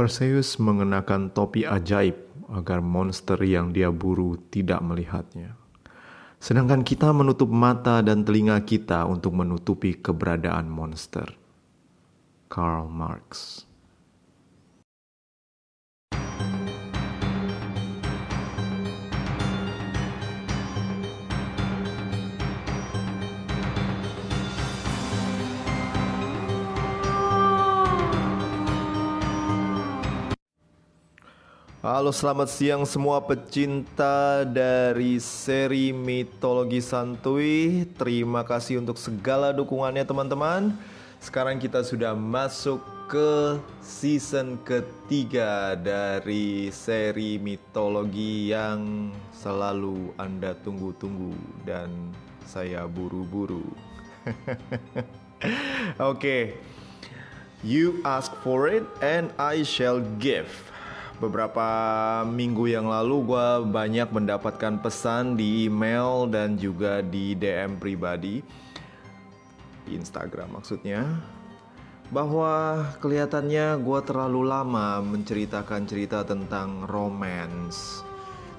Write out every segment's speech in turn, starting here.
Perseus mengenakan topi ajaib agar monster yang dia buru tidak melihatnya. Sedangkan kita menutup mata dan telinga kita untuk menutupi keberadaan monster. Karl Marx Halo selamat siang semua pecinta dari seri mitologi santuy Terima kasih untuk segala dukungannya teman-teman. Sekarang kita sudah masuk ke season ketiga dari seri mitologi yang selalu anda tunggu-tunggu Dan saya buru-buru. Oke okay. You ask for it and I shall give Beberapa minggu yang lalu gue banyak mendapatkan pesan di email dan juga di DM pribadi. Di Instagram maksudnya. Bahwa kelihatannya gue terlalu lama menceritakan cerita tentang romance.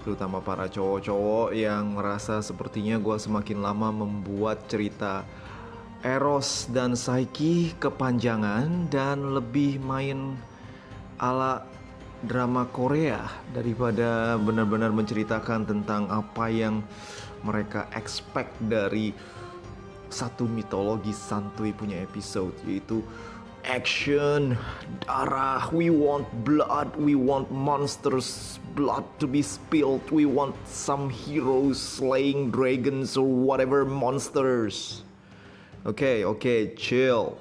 Terutama para cowok-cowok yang merasa sepertinya gue semakin lama membuat cerita Eros dan Psyche kepanjangan dan lebih main ala drama Korea daripada benar-benar menceritakan tentang apa yang mereka expect dari satu mitologi santuy punya episode yaitu action, darah, we want blood, we want monsters, blood to be spilled, we want some heroes slaying dragons or whatever monsters. Oke, okay, oke, okay, chill.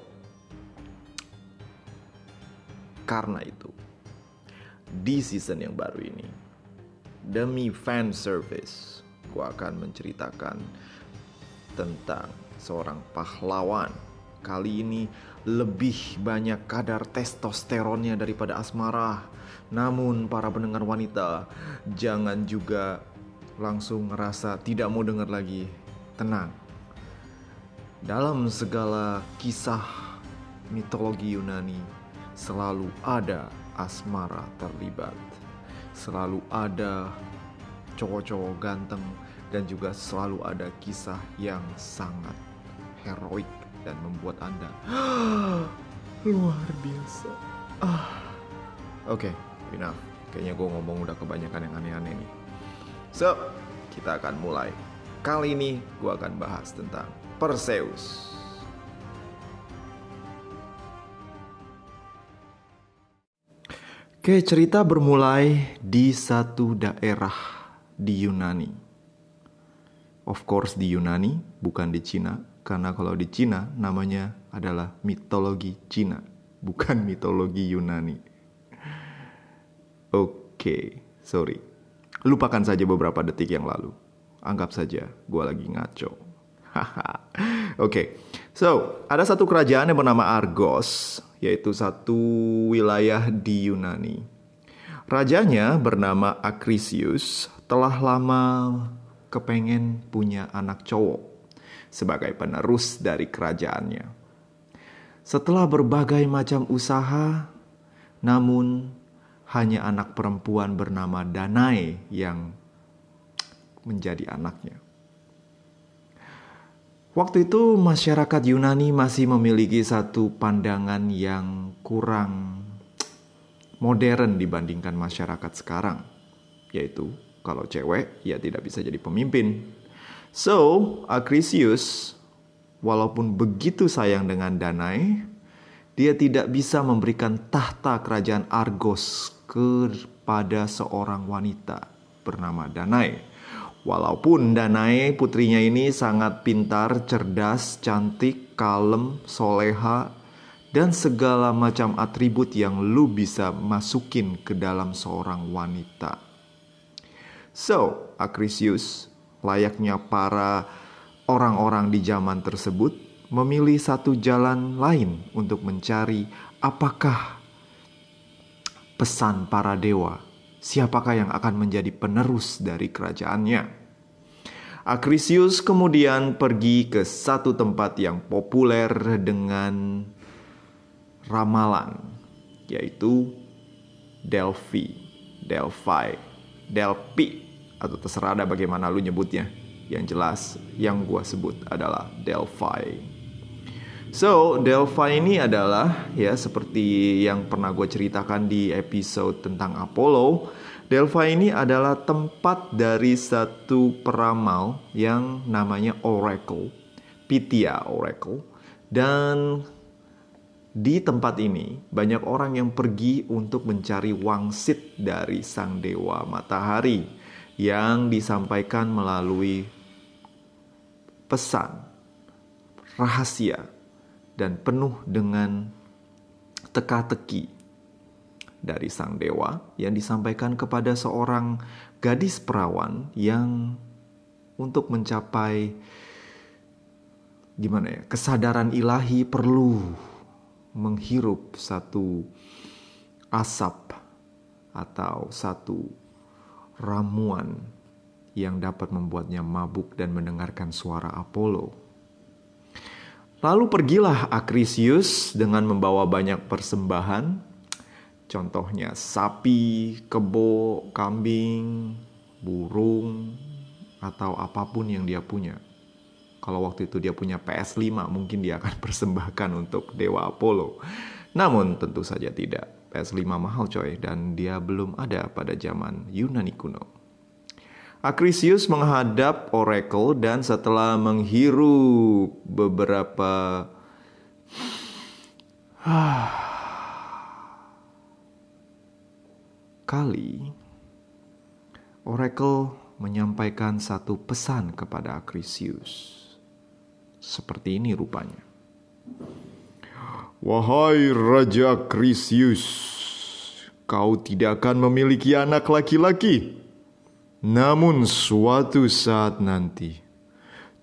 Karena itu, di season yang baru ini. Demi fan service, akan menceritakan tentang seorang pahlawan. Kali ini lebih banyak kadar testosteronnya daripada asmara. Namun para pendengar wanita jangan juga langsung ngerasa tidak mau dengar lagi. Tenang. Dalam segala kisah mitologi Yunani selalu ada asmara terlibat. Selalu ada cowok-cowok ganteng dan juga selalu ada kisah yang sangat heroik dan membuat Anda luar biasa. Ah. Oke, okay, enough. Kayaknya gue ngomong udah kebanyakan yang aneh-aneh nih. So, kita akan mulai. Kali ini gue akan bahas tentang Perseus. Oke, cerita bermulai di satu daerah di Yunani. Of course di Yunani, bukan di Cina. Karena kalau di Cina namanya adalah mitologi Cina, bukan mitologi Yunani. Oke, sorry. Lupakan saja beberapa detik yang lalu. Anggap saja gue lagi ngaco. Oke, okay. So ada satu kerajaan yang bernama Argos yaitu satu wilayah di Yunani. Rajanya bernama Acrisius telah lama kepengen punya anak cowok sebagai penerus dari kerajaannya. Setelah berbagai macam usaha, namun hanya anak perempuan bernama Danae yang menjadi anaknya. Waktu itu masyarakat Yunani masih memiliki satu pandangan yang kurang modern dibandingkan masyarakat sekarang, yaitu kalau cewek ya tidak bisa jadi pemimpin. So, Acrisius walaupun begitu sayang dengan Danae, dia tidak bisa memberikan tahta kerajaan Argos kepada seorang wanita bernama Danae. Walaupun Danae putrinya ini sangat pintar, cerdas, cantik, kalem, soleha, dan segala macam atribut yang lu bisa masukin ke dalam seorang wanita. So, Acrisius, layaknya para orang-orang di zaman tersebut, memilih satu jalan lain untuk mencari apakah pesan para dewa siapakah yang akan menjadi penerus dari kerajaannya. Acrisius kemudian pergi ke satu tempat yang populer dengan ramalan, yaitu Delphi, Delphi, Delphi, atau terserah ada bagaimana lu nyebutnya. Yang jelas, yang gua sebut adalah Delphi. So, Delphi ini adalah ya seperti yang pernah gue ceritakan di episode tentang Apollo. Delphi ini adalah tempat dari satu peramal yang namanya Oracle, Pythia Oracle. Dan di tempat ini banyak orang yang pergi untuk mencari wangsit dari sang dewa matahari yang disampaikan melalui pesan rahasia dan penuh dengan teka-teki dari sang dewa yang disampaikan kepada seorang gadis perawan yang untuk mencapai gimana ya kesadaran ilahi perlu menghirup satu asap atau satu ramuan yang dapat membuatnya mabuk dan mendengarkan suara Apollo. Lalu pergilah Akrisius dengan membawa banyak persembahan, contohnya sapi, kebo, kambing, burung, atau apa pun yang dia punya. Kalau waktu itu dia punya PS5, mungkin dia akan persembahkan untuk Dewa Apollo. Namun tentu saja tidak. PS5 mahal coy dan dia belum ada pada zaman Yunani kuno. Akrisius menghadap Oracle dan setelah menghirup beberapa kali, Oracle menyampaikan satu pesan kepada Akrisius. Seperti ini rupanya. Wahai Raja Krisius, kau tidak akan memiliki anak laki-laki. Namun suatu saat nanti,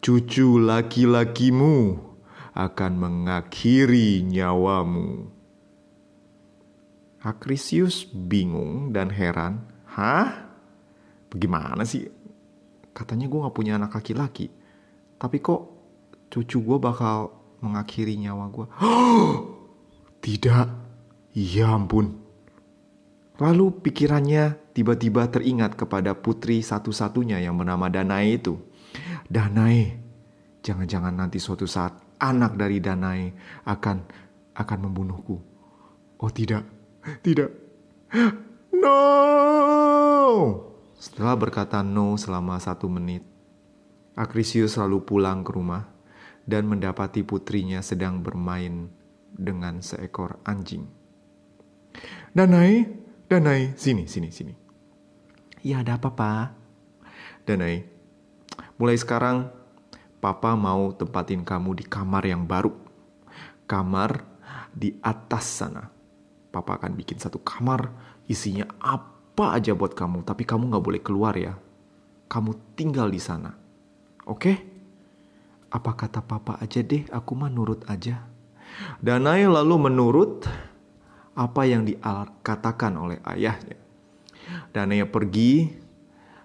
cucu laki-lakimu akan mengakhiri nyawamu. Akrisius bingung dan heran. Hah? Bagaimana sih? Katanya gue gak punya anak laki-laki. Tapi kok cucu gue bakal mengakhiri nyawa gue. Tidak, ya ampun. Lalu pikirannya tiba-tiba teringat kepada putri satu-satunya yang bernama Danai itu. Danai, jangan-jangan nanti suatu saat anak dari Danai akan akan membunuhku. Oh tidak, tidak. No! Setelah berkata no selama satu menit, Akrisius lalu pulang ke rumah dan mendapati putrinya sedang bermain dengan seekor anjing. Danai, Danai, sini, sini, sini. Ya ada apa, Pak? Danai, mulai sekarang Papa mau tempatin kamu di kamar yang baru. Kamar di atas sana. Papa akan bikin satu kamar isinya apa aja buat kamu, tapi kamu gak boleh keluar ya. Kamu tinggal di sana. Oke? Okay? Apa kata papa aja deh, aku mah nurut aja. Danai lalu menurut apa yang dikatakan oleh ayahnya. Danai pergi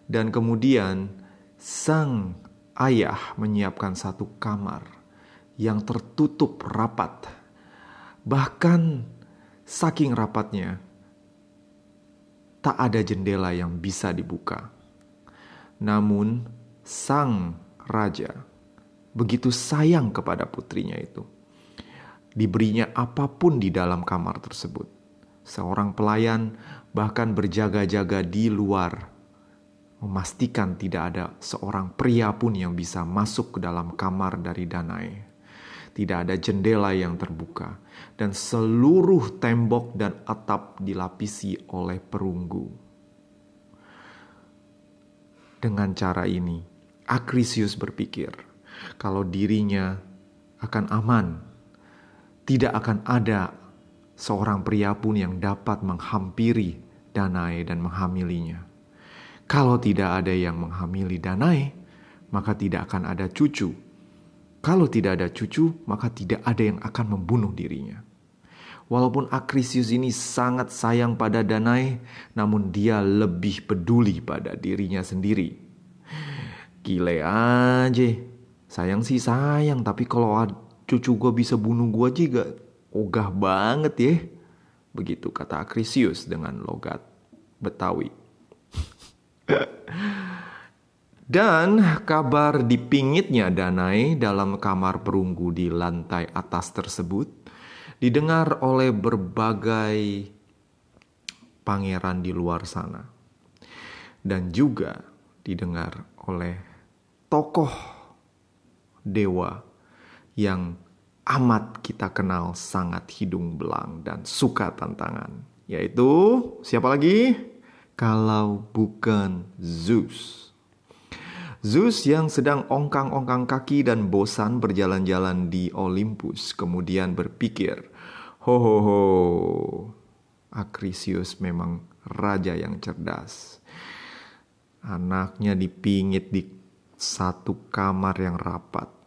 dan kemudian sang ayah menyiapkan satu kamar yang tertutup rapat. Bahkan saking rapatnya tak ada jendela yang bisa dibuka. Namun sang raja begitu sayang kepada putrinya itu. Diberinya apa pun di dalam kamar tersebut. Seorang pelayan bahkan berjaga-jaga di luar, memastikan tidak ada seorang pria pun yang bisa masuk ke dalam kamar dari Danai. Tidak ada jendela yang terbuka, dan seluruh tembok dan atap dilapisi oleh perunggu. Dengan cara ini, Akrisius berpikir, kalau dirinya akan aman. Tidak akan ada seorang pria pun yang dapat menghampiri Danai dan menghamilinya. Kalau tidak ada yang menghamili Danai, maka tidak akan ada cucu. Kalau tidak ada cucu, maka tidak ada yang akan membunuh dirinya. Walaupun Akrisius ini sangat sayang pada Danai, namun dia lebih peduli pada dirinya sendiri. Gile aja, Sayang sih sayang, tapi kalau cucu gue bisa bunuh gue juga ogah banget ya. Begitu kata Akrisius dengan logat Betawi. Dan kabar dipingitnya Danai dalam kamar perunggu di lantai atas tersebut didengar oleh berbagai pangeran di luar sana. Dan juga didengar oleh tokoh dewa yang amat kita kenal sangat hidung belang dan suka tantangan. Yaitu siapa lagi? Kalau bukan Zeus. Zeus yang sedang ongkang-ongkang kaki dan bosan berjalan-jalan di Olympus kemudian berpikir, Ho ho ho, Akrisius memang raja yang cerdas. Anaknya dipingit di satu kamar yang rapat.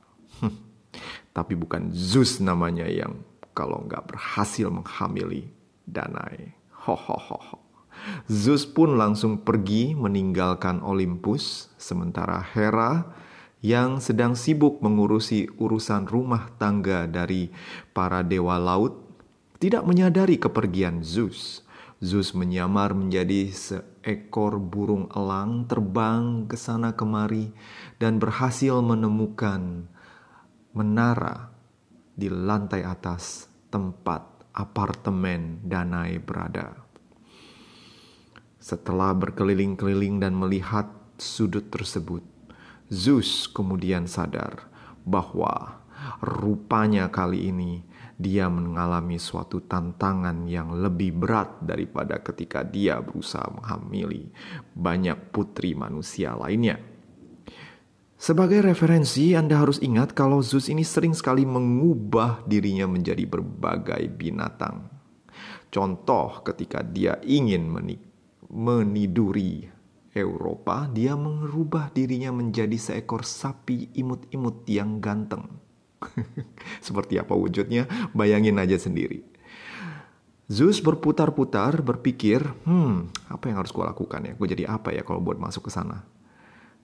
Tapi bukan Zeus namanya yang kalau nggak berhasil menghamili Danai. Ho ho ho ho. Zeus pun langsung pergi meninggalkan Olympus, sementara Hera yang sedang sibuk mengurusi urusan rumah tangga dari para dewa laut tidak menyadari kepergian Zeus. Zeus menyamar menjadi seekor burung elang terbang ke sana kemari dan berhasil menemukan menara di lantai atas tempat apartemen Danai berada. Setelah berkeliling-keliling dan melihat sudut tersebut, Zeus kemudian sadar bahwa rupanya kali ini dia mengalami suatu tantangan yang lebih berat daripada ketika dia berusaha menghamili banyak putri manusia lainnya. Sebagai referensi, Anda harus ingat kalau Zeus ini sering sekali mengubah dirinya menjadi berbagai binatang. Contoh ketika dia ingin meniduri Eropa, dia merubah dirinya menjadi seekor sapi imut-imut yang ganteng. Seperti apa wujudnya? Bayangin aja sendiri. Zeus berputar-putar berpikir, hmm, apa yang harus gue lakukan ya? Gue jadi apa ya kalau buat masuk ke sana?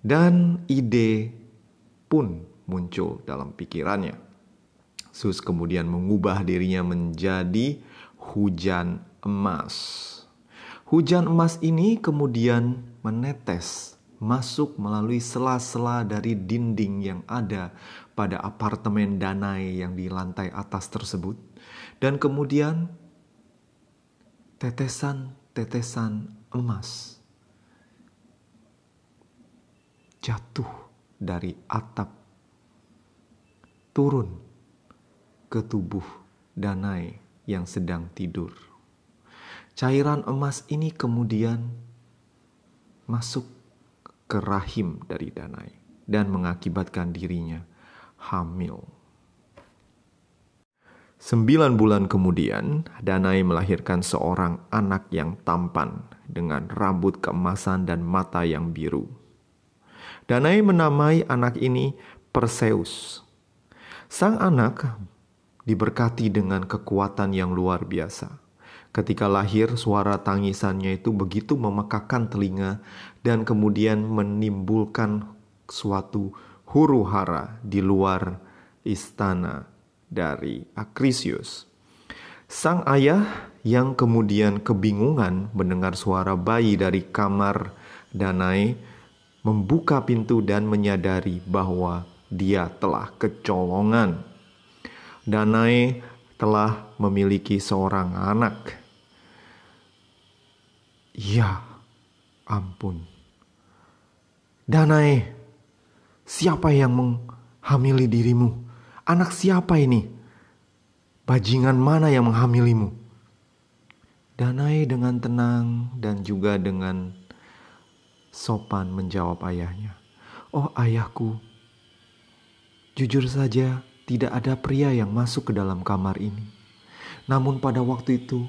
Dan ide pun muncul dalam pikirannya. Zeus kemudian mengubah dirinya menjadi hujan emas. Hujan emas ini kemudian menetes masuk melalui sela-sela dari dinding yang ada pada apartemen Danai yang di lantai atas tersebut dan kemudian tetesan-tetesan emas jatuh dari atap turun ke tubuh Danai yang sedang tidur. Cairan emas ini kemudian masuk ke rahim dari Danai dan mengakibatkan dirinya hamil. Sembilan bulan kemudian, Danai melahirkan seorang anak yang tampan dengan rambut keemasan dan mata yang biru. Danai menamai anak ini Perseus. Sang anak diberkati dengan kekuatan yang luar biasa. Ketika lahir, suara tangisannya itu begitu memekakan telinga dan kemudian menimbulkan suatu huru hara di luar istana dari Akrisius. Sang ayah yang kemudian kebingungan mendengar suara bayi dari kamar Danai membuka pintu dan menyadari bahwa dia telah kecolongan. Danai telah memiliki seorang anak Ya ampun. Danai, siapa yang menghamili dirimu? Anak siapa ini? Bajingan mana yang menghamilimu? Danai dengan tenang dan juga dengan sopan menjawab ayahnya. Oh ayahku, jujur saja tidak ada pria yang masuk ke dalam kamar ini. Namun pada waktu itu,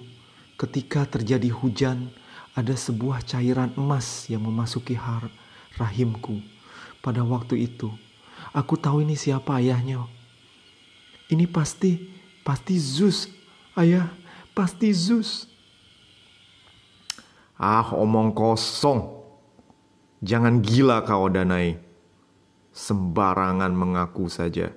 ketika terjadi hujan, ada sebuah cairan emas yang memasuki har rahimku. Pada waktu itu, aku tahu ini siapa ayahnya. Ini pasti, pasti Zeus. Ayah, pasti Zeus. Ah, omong kosong. Jangan gila kau Danai. Sembarangan mengaku saja.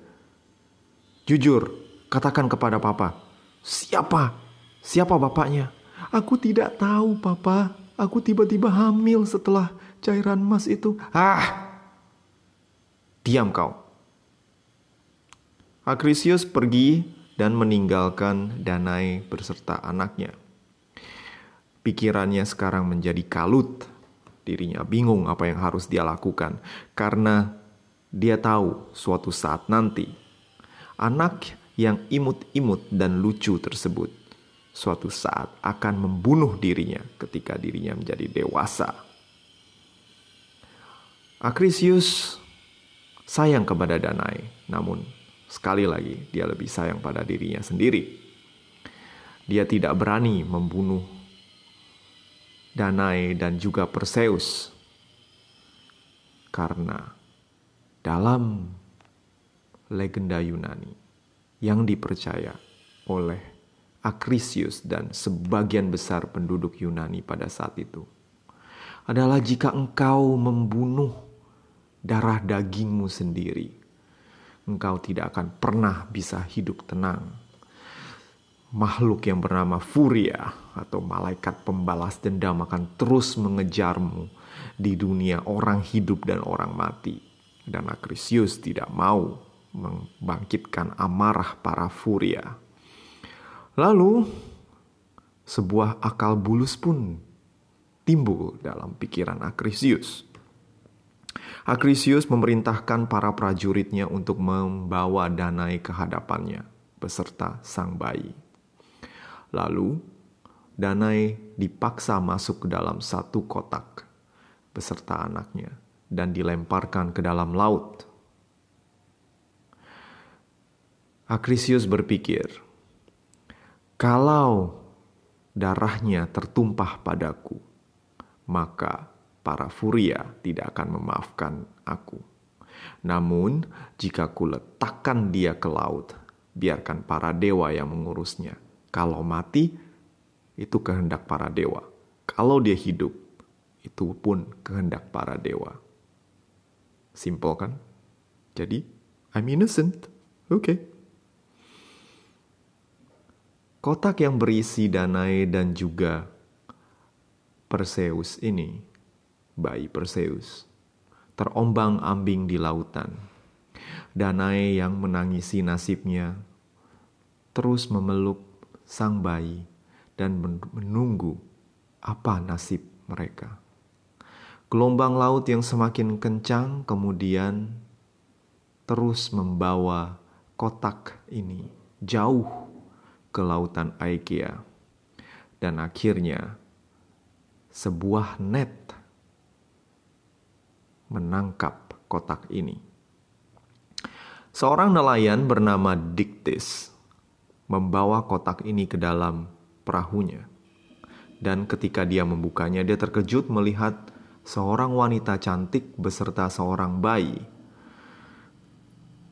Jujur, katakan kepada papa. Siapa? Siapa bapaknya? Aku tidak tahu, Papa. Aku tiba-tiba hamil setelah cairan emas itu. Ah! Diam kau. Akrisius pergi dan meninggalkan Danai beserta anaknya. Pikirannya sekarang menjadi kalut. Dirinya bingung apa yang harus dia lakukan karena dia tahu suatu saat nanti anak yang imut-imut dan lucu tersebut suatu saat akan membunuh dirinya ketika dirinya menjadi dewasa. Akrisius sayang kepada Danai, namun sekali lagi dia lebih sayang pada dirinya sendiri. Dia tidak berani membunuh Danai dan juga Perseus karena dalam legenda Yunani yang dipercaya oleh Akrisius dan sebagian besar penduduk Yunani pada saat itu adalah jika engkau membunuh darah dagingmu sendiri, engkau tidak akan pernah bisa hidup tenang. Makhluk yang bernama Furia atau malaikat pembalas dendam akan terus mengejarmu di dunia orang hidup dan orang mati. Dan Akrisius tidak mau membangkitkan amarah para Furia Lalu, sebuah akal bulus pun timbul dalam pikiran Akrisius. Akrisius memerintahkan para prajuritnya untuk membawa Danai ke hadapannya beserta sang bayi. Lalu, Danai dipaksa masuk ke dalam satu kotak beserta anaknya dan dilemparkan ke dalam laut. Akrisius berpikir, kalau darahnya tertumpah padaku, maka para furia tidak akan memaafkan aku. Namun, jika kuletakkan dia ke laut, biarkan para dewa yang mengurusnya. Kalau mati, itu kehendak para dewa. Kalau dia hidup, itu pun kehendak para dewa. Simple kan? Jadi, I'm innocent. Oke. Okay. Kotak yang berisi Danae dan juga Perseus ini, bayi Perseus, terombang-ambing di lautan. Danae yang menangisi nasibnya terus memeluk sang bayi dan menunggu apa nasib mereka. Gelombang laut yang semakin kencang kemudian terus membawa kotak ini jauh ke lautan Aegea. Dan akhirnya sebuah net menangkap kotak ini. Seorang nelayan bernama Dictys membawa kotak ini ke dalam perahunya. Dan ketika dia membukanya, dia terkejut melihat seorang wanita cantik beserta seorang bayi.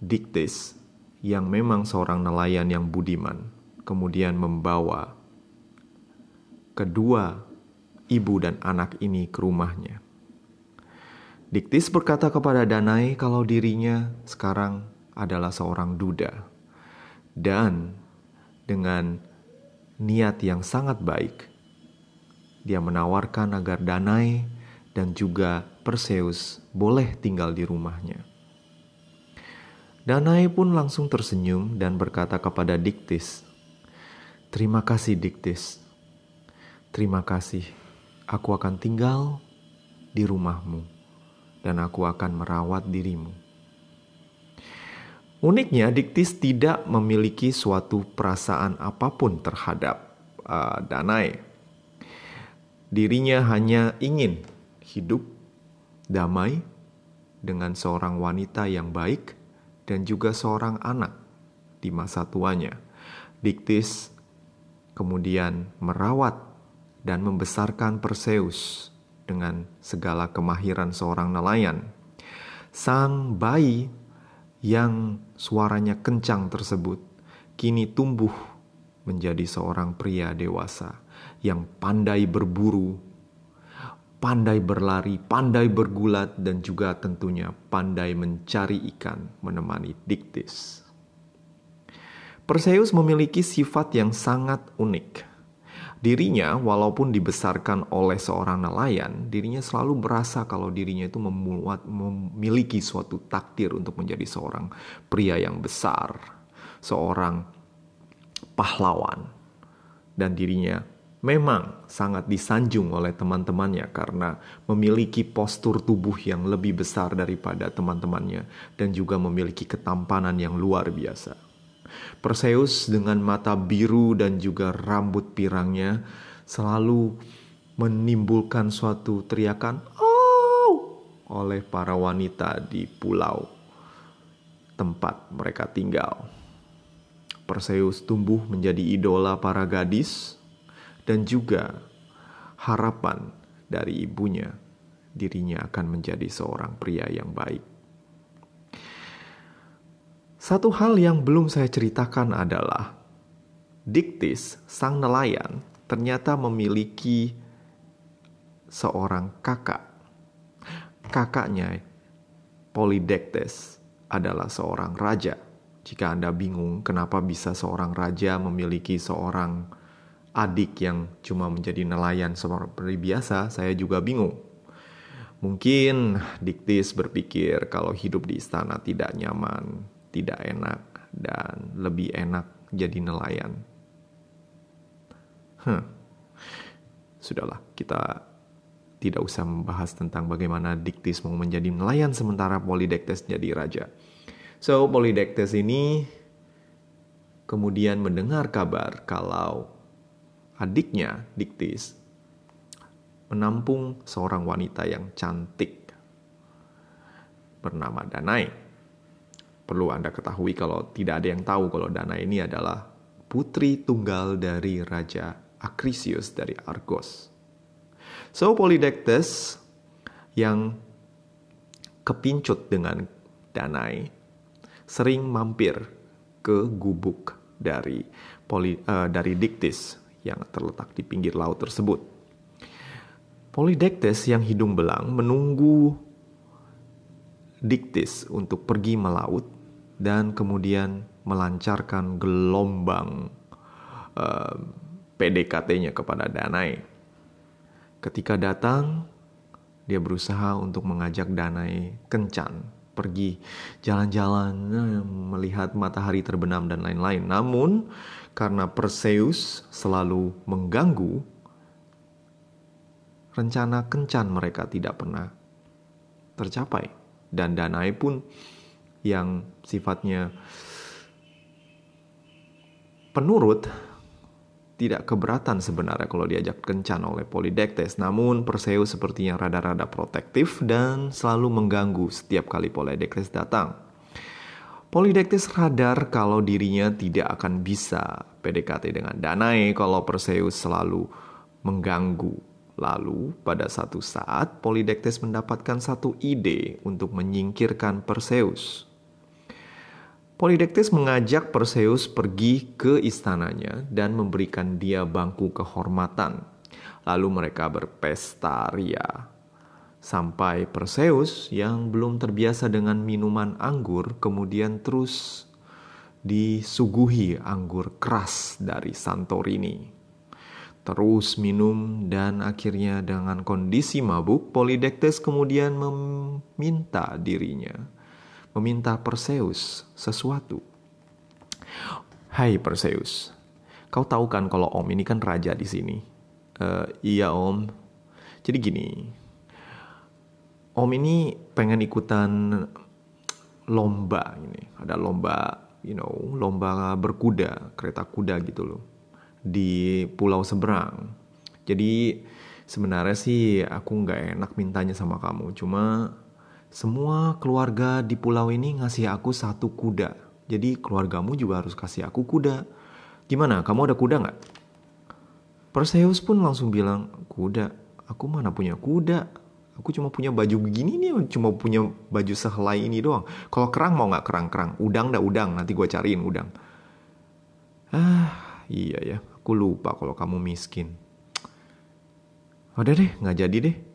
Dictys yang memang seorang nelayan yang budiman kemudian membawa kedua ibu dan anak ini ke rumahnya. Diktis berkata kepada Danai kalau dirinya sekarang adalah seorang duda. Dan dengan niat yang sangat baik, dia menawarkan agar Danai dan juga Perseus boleh tinggal di rumahnya. Danai pun langsung tersenyum dan berkata kepada Diktis, Terima kasih Diktis. Terima kasih. Aku akan tinggal di rumahmu dan aku akan merawat dirimu. Uniknya Diktis tidak memiliki suatu perasaan apa pun terhadap uh, Danai. Dirinya hanya ingin hidup damai dengan seorang wanita yang baik dan juga seorang anak di masa tuanya. Diktis kemudian merawat dan membesarkan Perseus dengan segala kemahiran seorang nelayan. Sang bayi yang suaranya kencang tersebut kini tumbuh menjadi seorang pria dewasa yang pandai berburu, pandai berlari, pandai bergulat, dan juga tentunya pandai mencari ikan menemani Diktis. Perseus memiliki sifat yang sangat unik. Dirinya, walaupun dibesarkan oleh seorang nelayan, dirinya selalu merasa kalau dirinya itu memuat, memiliki suatu takdir untuk menjadi seorang pria yang besar, seorang pahlawan, dan dirinya memang sangat disanjung oleh teman-temannya karena memiliki postur tubuh yang lebih besar daripada teman-temannya dan juga memiliki ketampanan yang luar biasa. Perseus dengan mata biru dan juga rambut pirangnya selalu menimbulkan suatu teriakan "Oh!" oleh para wanita di pulau tempat mereka tinggal. Perseus tumbuh menjadi idola para gadis dan juga harapan dari ibunya dirinya akan menjadi seorang pria yang baik. Satu hal yang belum saya ceritakan adalah Diktis, sang nelayan, ternyata memiliki seorang kakak. Kakaknya, Polydectes, adalah seorang raja. Jika Anda bingung kenapa bisa seorang raja memiliki seorang adik yang cuma menjadi nelayan seperti biasa, saya juga bingung. Mungkin Diktis berpikir kalau hidup di istana tidak nyaman, tidak enak dan lebih enak jadi nelayan. Huh. Sudahlah, kita tidak usah membahas tentang bagaimana Diktis mau menjadi nelayan sementara Polydectes jadi raja. So, Polydectes ini kemudian mendengar kabar kalau adiknya Diktis menampung seorang wanita yang cantik bernama Danai. Perlu Anda ketahui kalau tidak ada yang tahu kalau Dana ini adalah putri tunggal dari Raja Acrisius dari Argos. So Polydectes yang kepincut dengan Danai sering mampir ke gubuk dari Poli, uh, dari Dictys yang terletak di pinggir laut tersebut. Polydectes yang hidung belang menunggu Dictys untuk pergi melaut dan kemudian melancarkan gelombang uh, eh, PDKT-nya kepada Danai. Ketika datang, dia berusaha untuk mengajak Danai kencan pergi jalan-jalan eh, melihat matahari terbenam dan lain-lain. Namun karena Perseus selalu mengganggu rencana kencan mereka tidak pernah tercapai dan Danai pun yang sifatnya penurut tidak keberatan sebenarnya kalau diajak kencan oleh Polydectes. Namun Perseus sepertinya rada-rada protektif dan selalu mengganggu setiap kali Polydectes datang. Polydectes radar kalau dirinya tidak akan bisa PDKT dengan Danae kalau Perseus selalu mengganggu Lalu, pada satu saat, Polydectes mendapatkan satu ide untuk menyingkirkan Perseus. Polydectes mengajak Perseus pergi ke istananya dan memberikan dia bangku kehormatan. Lalu mereka berpesta ria. Sampai Perseus yang belum terbiasa dengan minuman anggur kemudian terus disuguhi anggur keras dari Santorini. Terus minum dan akhirnya dengan kondisi mabuk Polydectes kemudian meminta dirinya meminta Perseus sesuatu. Hai Perseus, kau tahu kan kalau Om ini kan raja di sini. Uh, iya Om. Jadi gini, Om ini pengen ikutan lomba ini. Ada lomba, you know, lomba berkuda, kereta kuda gitu loh. Di pulau seberang. Jadi sebenarnya sih aku nggak enak mintanya sama kamu. Cuma semua keluarga di pulau ini ngasih aku satu kuda. Jadi keluargamu juga harus kasih aku kuda. Gimana, kamu ada kuda nggak? Perseus pun langsung bilang, kuda, aku mana punya kuda. Aku cuma punya baju begini nih, cuma punya baju sehelai ini doang. Kalau kerang mau nggak kerang-kerang? Udang dah udang, nanti gue cariin udang. Ah, iya ya, aku lupa kalau kamu miskin. Udah deh, nggak jadi deh.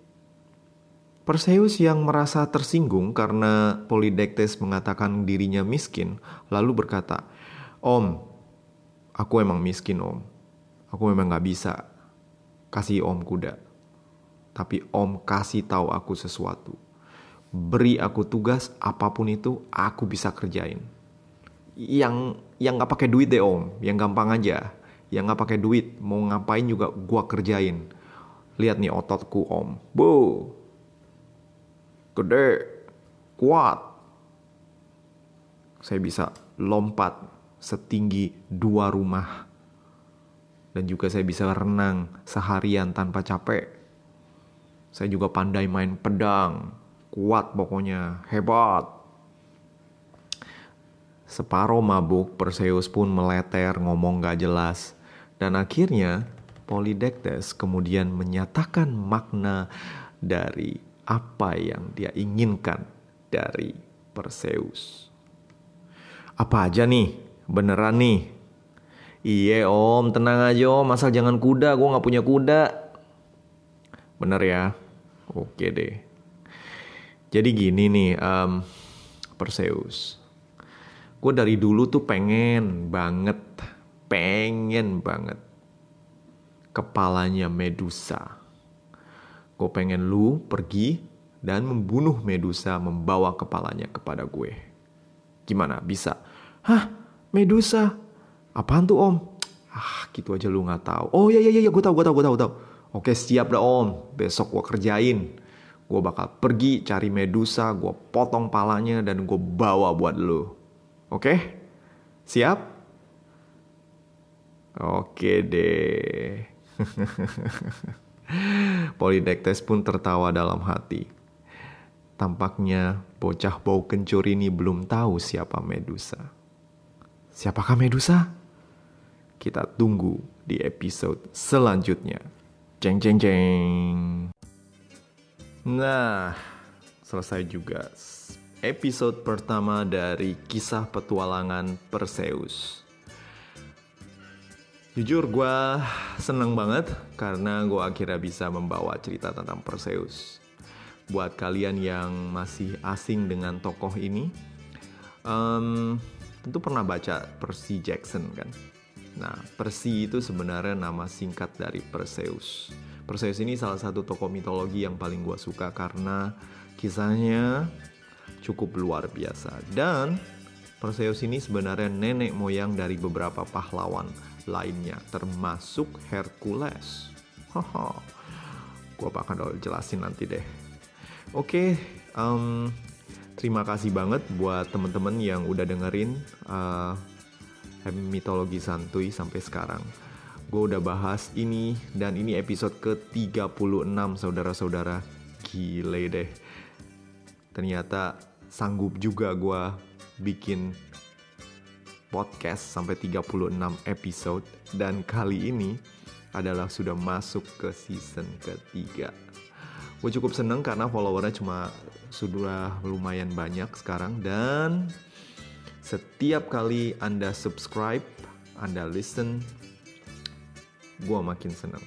Perseus yang merasa tersinggung karena Polydectes mengatakan dirinya miskin, lalu berkata, Om, aku emang miskin om. Aku memang gak bisa kasih om kuda. Tapi om kasih tahu aku sesuatu. Beri aku tugas apa pun itu aku bisa kerjain. Yang yang nggak pakai duit deh om, yang gampang aja. Yang nggak pakai duit, mau ngapain juga gua kerjain. Lihat nih ototku om, bu, gede, kuat. Saya bisa lompat setinggi dua rumah dan juga saya bisa renang seharian tanpa capek. Saya juga pandai main pedang, kuat pokoknya, hebat. Separuh mabuk, Perseus pun meleter ngomong gak jelas. Dan akhirnya Polydectes kemudian menyatakan makna dari apa yang dia inginkan dari Perseus. Apa aja nih? Beneran nih Iya om, tenang aja om, asal jangan kuda, gue gak punya kuda. Bener ya? Oke deh. Jadi gini nih, um, Perseus. Gue dari dulu tuh pengen banget, pengen banget kepalanya Medusa. Gue pengen lu pergi dan membunuh Medusa membawa kepalanya kepada gue. Gimana? Bisa? Hah? Medusa? Apaan tuh om? Ah gitu aja lu nggak tahu. Oh iya iya iya gue tahu gue tahu gue tahu tahu. Oke siap dah om. Besok gue kerjain. Gue bakal pergi cari Medusa, gue potong palanya dan gue bawa buat lu. Oke? Siap? Oke deh. Polydectes pun tertawa dalam hati. Tampaknya bocah bau kencur ini belum tahu siapa Medusa. Siapakah Medusa? Kita tunggu di episode selanjutnya. Jeng jeng jeng. Nah, selesai juga episode pertama dari kisah petualangan Perseus. Jujur gue seneng banget karena gue akhirnya bisa membawa cerita tentang Perseus. Buat kalian yang masih asing dengan tokoh ini, um, tentu pernah baca Percy Jackson kan? Nah, Percy itu sebenarnya nama singkat dari Perseus. Perseus ini salah satu tokoh mitologi yang paling gue suka karena kisahnya cukup luar biasa. Dan Perseus ini sebenarnya nenek moyang dari beberapa pahlawan lainnya, termasuk Hercules. Haha, gue bakal jelasin nanti deh. Oke, um, terima kasih banget buat temen-temen yang udah dengerin uh, mitologi santuy sampai sekarang. Gue udah bahas ini dan ini episode ke-36 saudara-saudara. Gile deh. Ternyata sanggup juga gue bikin podcast sampai 36 episode dan kali ini adalah sudah masuk ke season ketiga. Gue cukup seneng karena followernya cuma sudah lumayan banyak sekarang dan setiap kali Anda subscribe, Anda listen, gue makin senang.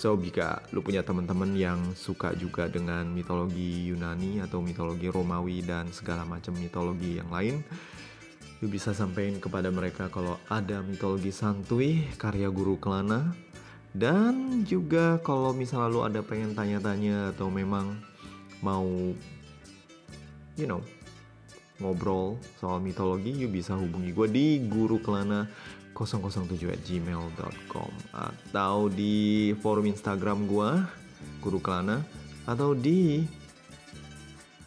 So, jika lu punya teman-teman yang suka juga dengan mitologi Yunani atau mitologi Romawi dan segala macam mitologi yang lain, lu bisa sampaikan kepada mereka kalau ada mitologi santuy karya guru Kelana dan juga kalau misalnya lu ada pengen tanya-tanya atau memang mau you know ngobrol soal mitologi, you bisa hubungi gue di guru kelana 007 at gmail.com atau di forum Instagram gue guru kelana atau di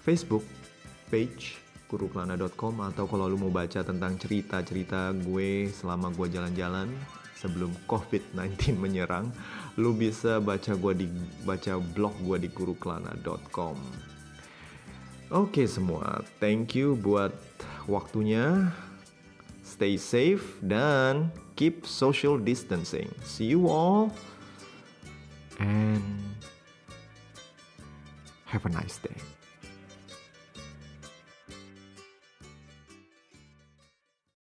Facebook page gurukelana.com atau kalau lu mau baca tentang cerita-cerita gue selama gue jalan-jalan sebelum COVID-19 menyerang, lu bisa baca gue di baca blog gue di gurukelana.com. Oke semua, thank you buat waktunya. Stay safe dan keep social distancing. See you all and have a nice day.